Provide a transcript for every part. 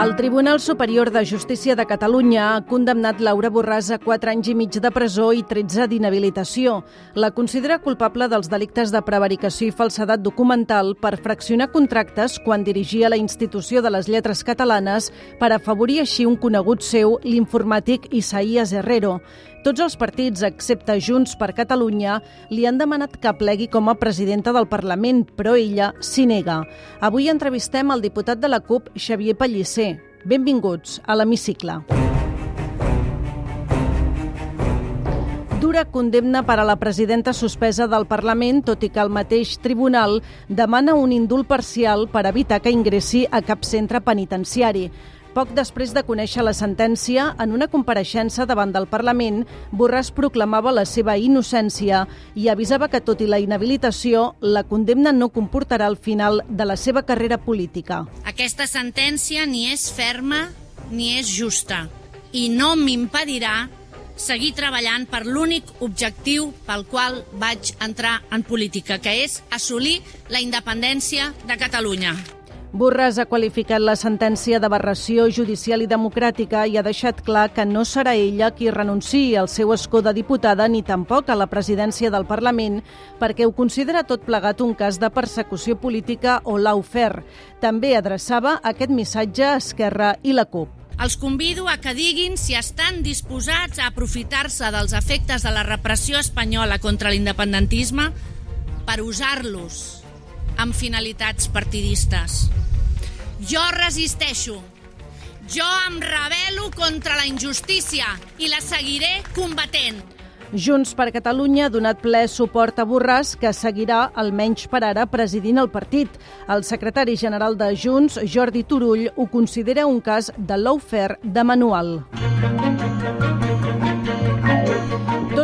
El Tribunal Superior de Justícia de Catalunya ha condemnat Laura Borràs a 4 anys i mig de presó i 13 d'inhabilitació. La considera culpable dels delictes de prevaricació i falsedat documental per fraccionar contractes quan dirigia la institució de les lletres catalanes per afavorir així un conegut seu, l'informàtic Isaías Herrero. Tots els partits, excepte Junts per Catalunya, li han demanat que plegui com a presidenta del Parlament, però ella s'hi nega. Avui entrevistem el diputat de la CUP, Xavier Pellicer. Benvinguts a l'Hemicicle. Dura condemna per a la presidenta suspesa del Parlament, tot i que el mateix tribunal demana un indult parcial per evitar que ingressi a cap centre penitenciari. Poc després de conèixer la sentència, en una compareixença davant del Parlament, Borràs proclamava la seva innocència i avisava que, tot i la inhabilitació, la condemna no comportarà el final de la seva carrera política. Aquesta sentència ni és ferma ni és justa i no m'impedirà seguir treballant per l'únic objectiu pel qual vaig entrar en política, que és assolir la independència de Catalunya. Borràs ha qualificat la sentència d'aberració judicial i democràtica i ha deixat clar que no serà ella qui renunciï al seu escó de diputada ni tampoc a la presidència del Parlament perquè ho considera tot plegat un cas de persecució política o l'aufer. També adreçava aquest missatge a Esquerra i la CUP. Els convido a que diguin si estan disposats a aprofitar-se dels efectes de la repressió espanyola contra l'independentisme per usar-los amb finalitats partidistes. Jo resisteixo. Jo em rebel·lo contra la injustícia i la seguiré combatent. Junts per Catalunya ha donat ple suport a Borràs, que seguirà, almenys per ara, presidint el partit. El secretari general de Junts, Jordi Turull, ho considera un cas de lawfare de manual.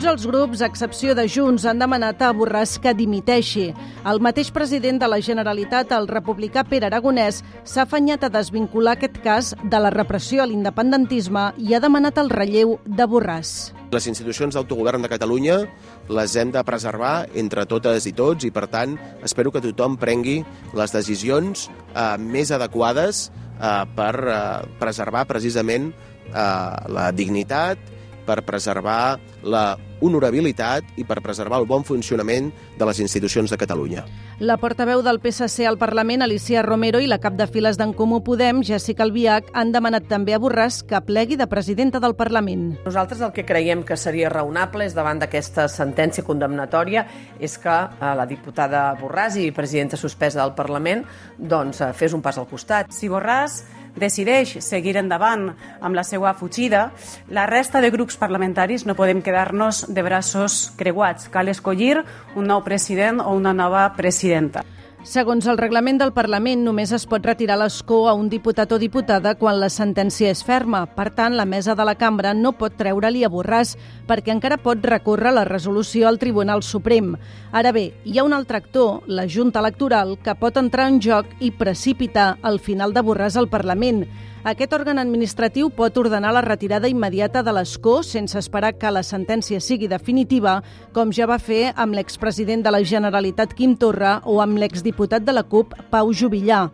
Tots els grups, a excepció de Junts, han demanat a Borràs que dimiteixi. El mateix president de la Generalitat, el republicà Pere Aragonès, s'ha afanyat a desvincular aquest cas de la repressió a l'independentisme i ha demanat el relleu de Borràs. Les institucions d'autogovern de Catalunya les hem de preservar entre totes i tots i, per tant, espero que tothom prengui les decisions eh, més adequades eh, per eh, preservar precisament eh, la dignitat per preservar la honorabilitat i per preservar el bon funcionament de les institucions de Catalunya. La portaveu del PSC al Parlament, Alicia Romero, i la cap de files d'en Comú Podem, Jessica Albiach, han demanat també a Borràs que plegui de presidenta del Parlament. Nosaltres el que creiem que seria raonable és davant d'aquesta sentència condemnatòria és que eh, la diputada Borràs i presidenta suspesa del Parlament doncs, eh, fes un pas al costat. Si Borràs decideix seguir endavant amb la seva fugida, la resta de grups parlamentaris no podem quedar-nos de braços creuats. Cal escollir un nou president o una nova presidenta. Segons el reglament del Parlament, només es pot retirar l'escó a un diputat o diputada quan la sentència és ferma. Per tant, la mesa de la cambra no pot treure-li a Borràs perquè encara pot recórrer la resolució al Tribunal Suprem. Ara bé, hi ha un altre actor, la Junta Electoral, que pot entrar en joc i precipitar el final de Borràs al Parlament. Aquest òrgan administratiu pot ordenar la retirada immediata de l'escó sense esperar que la sentència sigui definitiva, com ja va fer amb l'expresident de la Generalitat Quim Torra o amb l'exdiputat de la CUP Pau Jubillà.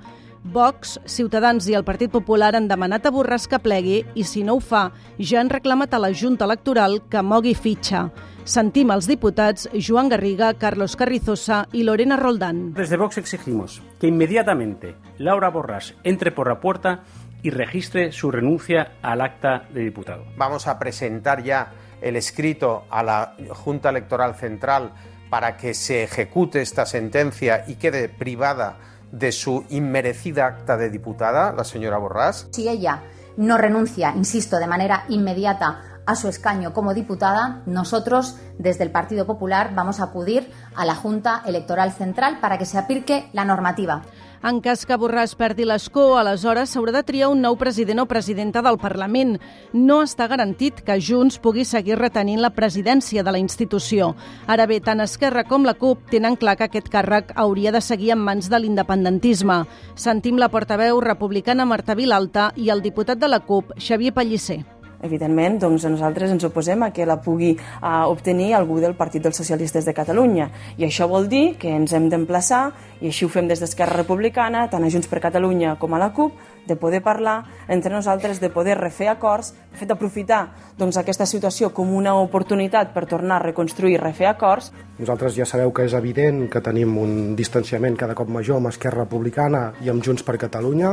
Vox, Ciutadans i el Partit Popular han demanat a Borràs que plegui i, si no ho fa, ja han reclamat a la Junta Electoral que mogui fitxa. Sentim els diputats Joan Garriga, Carlos Carrizosa y Lorena Roldán. Desde Vox exigimos que inmediatamente Laura Borràs entre por la puerta y registre su renuncia al acta de diputado. Vamos a presentar ya el escrito a la Junta Electoral Central para que se ejecute esta sentencia y quede privada de su inmerecida acta de diputada, la señora Borràs. Si ella no renuncia, insisto, de manera inmediata a su escaño como diputada, nosotros desde el Partido Popular vamos a acudir a la Junta Electoral Central para que se aplique la normativa. En cas que Borràs perdi l'escó, aleshores s'haurà de triar un nou president o presidenta del Parlament. No està garantit que Junts pugui seguir retenint la presidència de la institució. Ara bé, tant Esquerra com la CUP tenen clar que aquest càrrec hauria de seguir en mans de l'independentisme. Sentim la portaveu republicana Marta Vilalta i el diputat de la CUP, Xavier Pellicer evidentment, doncs nosaltres ens oposem a que la pugui uh, obtenir algú del Partit dels Socialistes de Catalunya. I això vol dir que ens hem d'emplaçar, i així ho fem des d'Esquerra Republicana, tant a Junts per Catalunya com a la CUP, de poder parlar entre nosaltres, de poder refer acords, de fet d'aprofitar doncs, aquesta situació com una oportunitat per tornar a reconstruir i refer acords. Nosaltres ja sabeu que és evident que tenim un distanciament cada cop major amb Esquerra Republicana i amb Junts per Catalunya,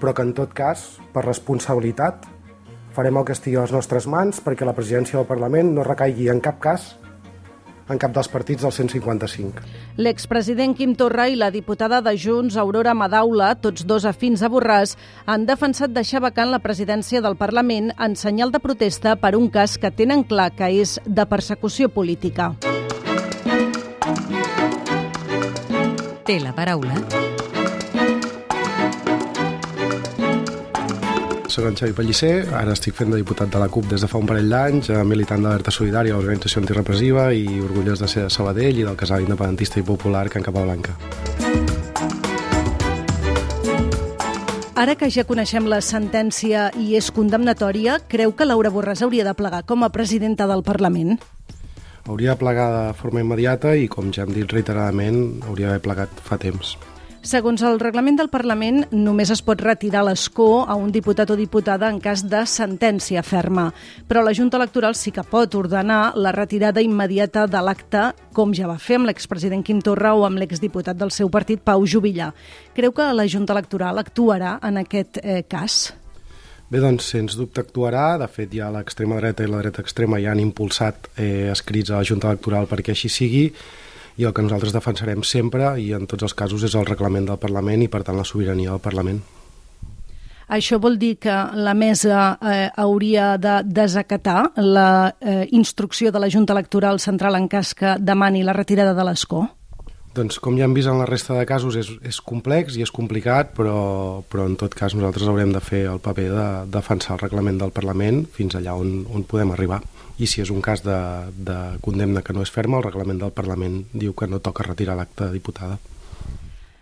però que en tot cas, per responsabilitat, farem el que estigui a les nostres mans perquè la presidència del Parlament no recaigui en cap cas en cap dels partits del 155. L'expresident Quim Torra i la diputada de Junts, Aurora Madaula, tots dos afins a Borràs, han defensat deixar vacant la presidència del Parlament en senyal de protesta per un cas que tenen clar que és de persecució política. Té la paraula Soc en Xavi Pellicer, ara estic fent de diputat de la CUP des de fa un parell d'anys, eh, militant d'Alerta Solidària, organització antirepressiva i orgullós de ser de Sabadell i del casal independentista i popular Can Capablanca. Ara que ja coneixem la sentència i és condemnatòria, creu que Laura Borràs hauria de plegar com a presidenta del Parlament? Hauria de plegar de forma immediata i, com ja hem dit reiteradament, hauria d'haver plegat fa temps. Segons el reglament del Parlament, només es pot retirar l'escó a un diputat o diputada en cas de sentència ferma, però la Junta Electoral sí que pot ordenar la retirada immediata de l'acte, com ja va fer amb l'expresident Quim Torra o amb l'exdiputat del seu partit, Pau Jubillà. Creu que la Junta Electoral actuarà en aquest eh, cas? Bé, doncs, sens dubte actuarà. De fet, ja l'extrema dreta i la dreta extrema ja han impulsat eh, escrits a la Junta Electoral perquè així sigui i el que nosaltres defensarem sempre i en tots els casos és el reglament del Parlament i per tant la sobirania del Parlament. Això vol dir que la mesa eh, hauria de desacatar la eh, instrucció de la Junta Electoral Central en cas que demani la retirada de l'escó? Doncs com ja hem vist en la resta de casos és, és complex i és complicat, però, però en tot cas nosaltres haurem de fer el paper de defensar el reglament del Parlament fins allà on, on podem arribar i si és un cas de, de condemna que no és ferma, el reglament del Parlament diu que no toca retirar l'acte de diputada.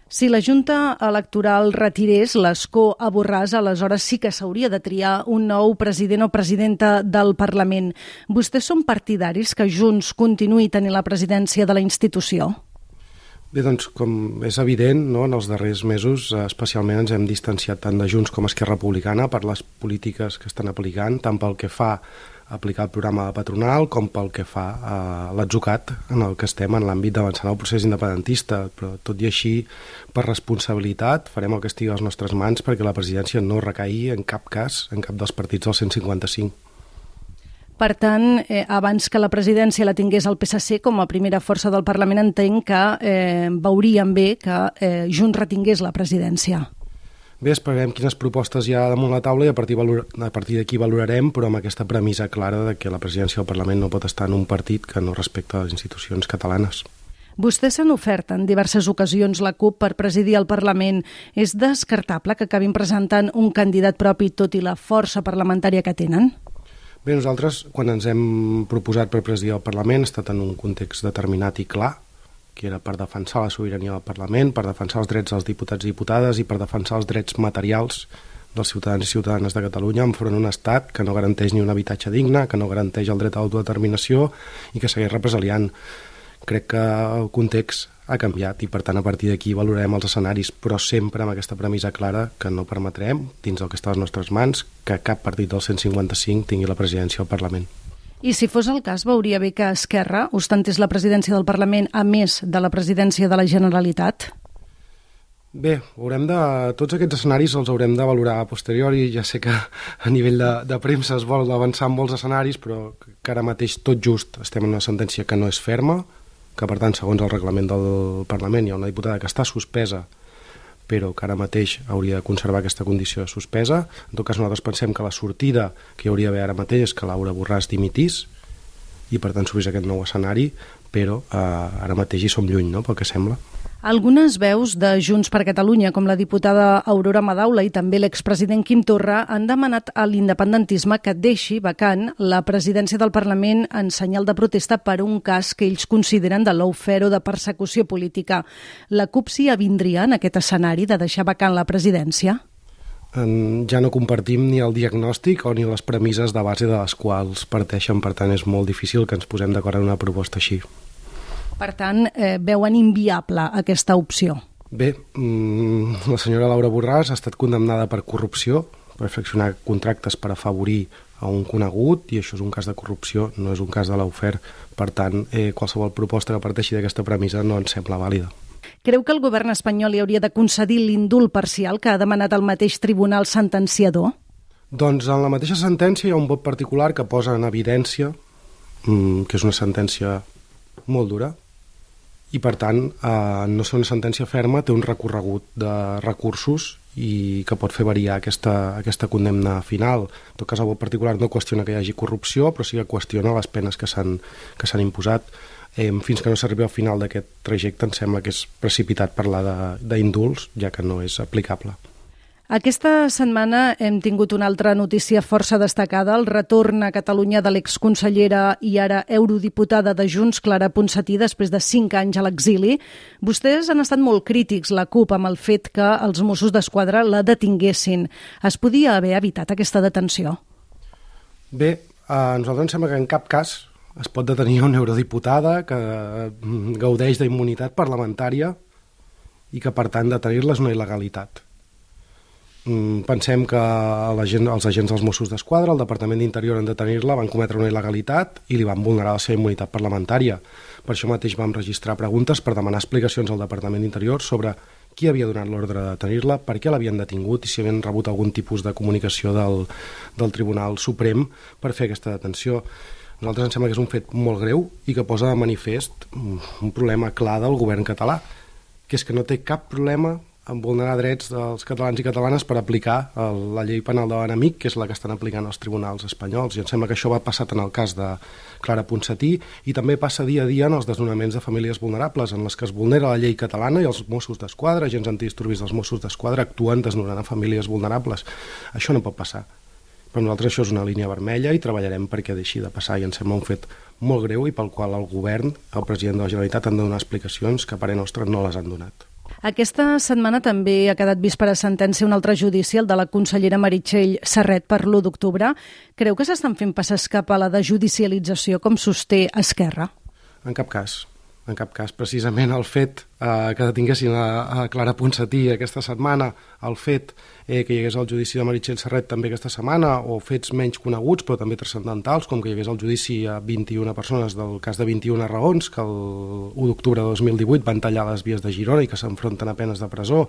Si la Junta Electoral retirés l'escó a Borràs, aleshores sí que s'hauria de triar un nou president o presidenta del Parlament. Vostès són partidaris que Junts continuï tenint la presidència de la institució? Bé, doncs, com és evident, no, en els darrers mesos eh, especialment ens hem distanciat tant de Junts com Esquerra Republicana per les polítiques que estan aplicant, tant pel que fa aplicar el programa de patronal com pel que fa a l'atzucat en el que estem en l'àmbit d'avançar el procés independentista, però tot i així, per responsabilitat, farem el que estigui a les nostres mans perquè la presidència no recaï en cap cas en cap dels partits del 155. Per tant, eh, abans que la presidència la tingués el PSC com a primera força del Parlament, entenc que eh, veuríem bé que eh, Junts retingués la presidència. Bé, esperem quines propostes hi ha damunt la taula i a partir, a partir d'aquí valorarem, però amb aquesta premissa clara de que la presidència del Parlament no pot estar en un partit que no respecta les institucions catalanes. Vostès s'han ofert en diverses ocasions la CUP per presidir el Parlament. És descartable que acabin presentant un candidat propi tot i la força parlamentària que tenen? Bé, nosaltres, quan ens hem proposat per presidir el Parlament, ha estat en un context determinat i clar, que era per defensar la sobirania del Parlament, per defensar els drets dels diputats i diputades i per defensar els drets materials dels ciutadans i ciutadanes de Catalunya enfront d'un estat que no garanteix ni un habitatge digne, que no garanteix el dret a l'autodeterminació i que segueix represaliant. Crec que el context ha canviat i per tant a partir d'aquí valorarem els escenaris, però sempre amb aquesta premissa clara que no permetrem, dins del que està a les nostres mans, que cap partit del 155 tingui la presidència al Parlament. I si fos el cas, veuria bé que Esquerra ostentés la presidència del Parlament a més de la presidència de la Generalitat? Bé, haurem de, tots aquests escenaris els haurem de valorar a posteriori. Ja sé que a nivell de, de premsa es vol avançar en molts escenaris, però que ara mateix tot just estem en una sentència que no és ferma, que per tant, segons el reglament del Parlament, hi ha una diputada que està suspesa però que ara mateix hauria de conservar aquesta condició de suspesa. En tot cas, nosaltres pensem que la sortida que hi hauria d'haver ara mateix és que Laura Borràs dimitís i per tant s'obrís aquest nou escenari, però eh, ara mateix hi som lluny, no?, pel que sembla. Algunes veus de Junts per Catalunya, com la diputada Aurora Madaula i també l'expresident Quim Torra, han demanat a l'independentisme que deixi vacant la presidència del Parlament en senyal de protesta per un cas que ells consideren de l'oufero de persecució política. La CUP s'hi avindria en aquest escenari de deixar vacant la presidència? ja no compartim ni el diagnòstic o ni les premisses de base de les quals parteixen, per tant és molt difícil que ens posem d'acord en una proposta així. Per tant, eh, veuen inviable aquesta opció? Bé, mm, la senyora Laura Borràs ha estat condemnada per corrupció, per fraccionar contractes per afavorir a un conegut i això és un cas de corrupció, no és un cas de l'ofer. Per tant, eh, qualsevol proposta que parteixi d'aquesta premissa no ens sembla vàlida. Creu que el govern espanyol li hauria de concedir l'indult parcial que ha demanat el mateix tribunal sentenciador? Doncs en la mateixa sentència hi ha un vot particular que posa en evidència mmm, que és una sentència molt dura i per tant eh, no ser una sentència ferma té un recorregut de recursos i que pot fer variar aquesta, aquesta condemna final. En tot cas, el vot particular no qüestiona que hi hagi corrupció, però sí que qüestiona les penes que s'han imposat eh, fins que no s'arribi al final d'aquest trajecte em sembla que és precipitat parlar d'indults, ja que no és aplicable. Aquesta setmana hem tingut una altra notícia força destacada, el retorn a Catalunya de l'exconsellera i ara eurodiputada de Junts, Clara Ponsatí, després de cinc anys a l'exili. Vostès han estat molt crítics, la CUP, amb el fet que els Mossos d'Esquadra la detinguessin. Es podia haver evitat aquesta detenció? Bé, a nosaltres ens sembla que en cap cas es pot detenir una eurodiputada que mm, gaudeix d'immunitat parlamentària i que, per tant, detenir-la és una il·legalitat. Mm, pensem que gent, els agents dels Mossos d'Esquadra, el Departament d'Interior en detenir-la, van cometre una il·legalitat i li van vulnerar la seva immunitat parlamentària. Per això mateix vam registrar preguntes per demanar explicacions al Departament d'Interior sobre qui havia donat l'ordre de detenir-la, per què l'havien detingut i si havien rebut algun tipus de comunicació del, del Tribunal Suprem per fer aquesta detenció nosaltres ens sembla que és un fet molt greu i que posa de manifest un problema clar del govern català, que és que no té cap problema en vulnerar drets dels catalans i catalanes per aplicar el, la llei penal de l'enemic, que és la que estan aplicant els tribunals espanyols. I em sembla que això va passat en el cas de Clara Ponsatí i també passa dia a dia en els desnonaments de famílies vulnerables, en les que es vulnera la llei catalana i els Mossos d'Esquadra, agents antidisturbis dels Mossos d'Esquadra, actuen desnonant a famílies vulnerables. Això no pot passar. Per nosaltres això és una línia vermella i treballarem perquè deixi de passar i ens sembla un fet molt greu i pel qual el govern, el president de la Generalitat han de donar explicacions que a parer nostre no les han donat. Aquesta setmana també ha quedat vist per a sentència un altre judici, el de la consellera Meritxell Serret per l'1 d'octubre. Creu que s'estan fent passes cap a la de judicialització com sosté Esquerra? En cap cas en cap cas. Precisament el fet eh, que detinguessin a, a Clara Ponsatí aquesta setmana, el fet eh, que hi hagués el judici de Meritxell Serret també aquesta setmana, o fets menys coneguts però també transcendentals, com que hi hagués el judici a 21 persones del cas de 21 raons, que el 1 d'octubre de 2018 van tallar les vies de Girona i que s'enfronten a penes de presó,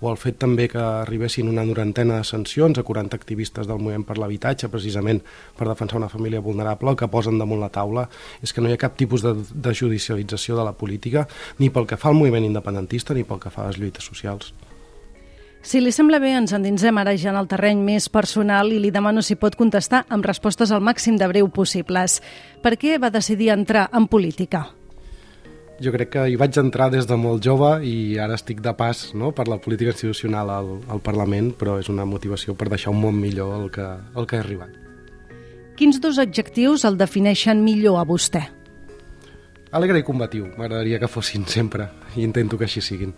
o el fet també que arribessin una norantena de sancions a 40 activistes del moviment per l'habitatge, precisament per defensar una família vulnerable, el que posen damunt la taula és que no hi ha cap tipus de, de judicialització de la política, ni pel que fa al moviment independentista ni pel que fa a les lluites socials. Si li sembla bé, ens endinsem ara ja en el terreny més personal i li demano si pot contestar amb respostes al màxim de breu possibles. Per què va decidir entrar en política? Jo crec que hi vaig entrar des de molt jove i ara estic de pas no, per la política institucional al, al Parlament, però és una motivació per deixar un món millor el que, el que he arribat. Quins dos adjectius el defineixen millor a vostè? Alegre i combatiu. M'agradaria que fossin sempre i intento que així siguin.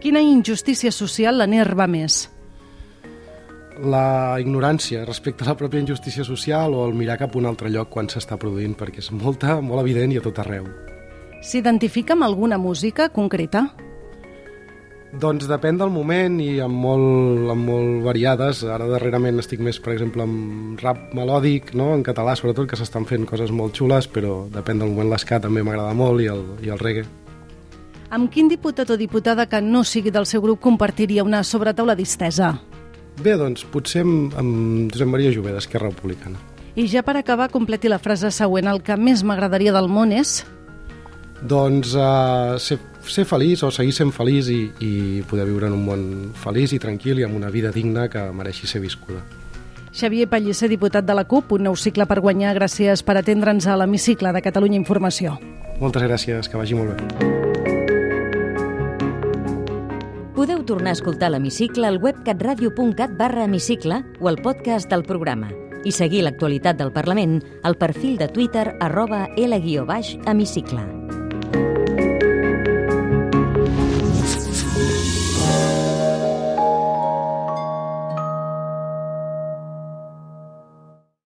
Quina injustícia social l'enerva més? La ignorància respecte a la pròpia injustícia social o el mirar cap a un altre lloc quan s'està produint, perquè és molta, molt evident i a tot arreu. S'identifica amb alguna música concreta? Doncs depèn del moment i amb molt, amb molt variades. Ara darrerament estic més, per exemple, amb rap melòdic, no? en català sobretot, que s'estan fent coses molt xules, però depèn del moment l'esca també m'agrada molt i el, i el reggae. Amb quin diputat o diputada que no sigui del seu grup compartiria una sobretaula distesa? Bé, doncs potser amb, amb Josep Maria Jové, d'Esquerra Republicana. I ja per acabar, completi la frase següent. El que més m'agradaria del món és... Doncs uh, ser, ser feliç o seguir sent feliç i, i poder viure en un món feliç i tranquil i amb una vida digna que mereixi ser viscuda. Xavier Pellicer, diputat de la CUP, un nou cicle per guanyar. Gràcies per atendre'ns a l'hemicicle de Catalunya Informació. Moltes gràcies, que vagi molt bé. Podeu tornar a escoltar l'Hemicicle al web catradio.cat barra hemicicle o al podcast del programa i seguir l'actualitat del Parlament al perfil de Twitter arroba L-hemicicle.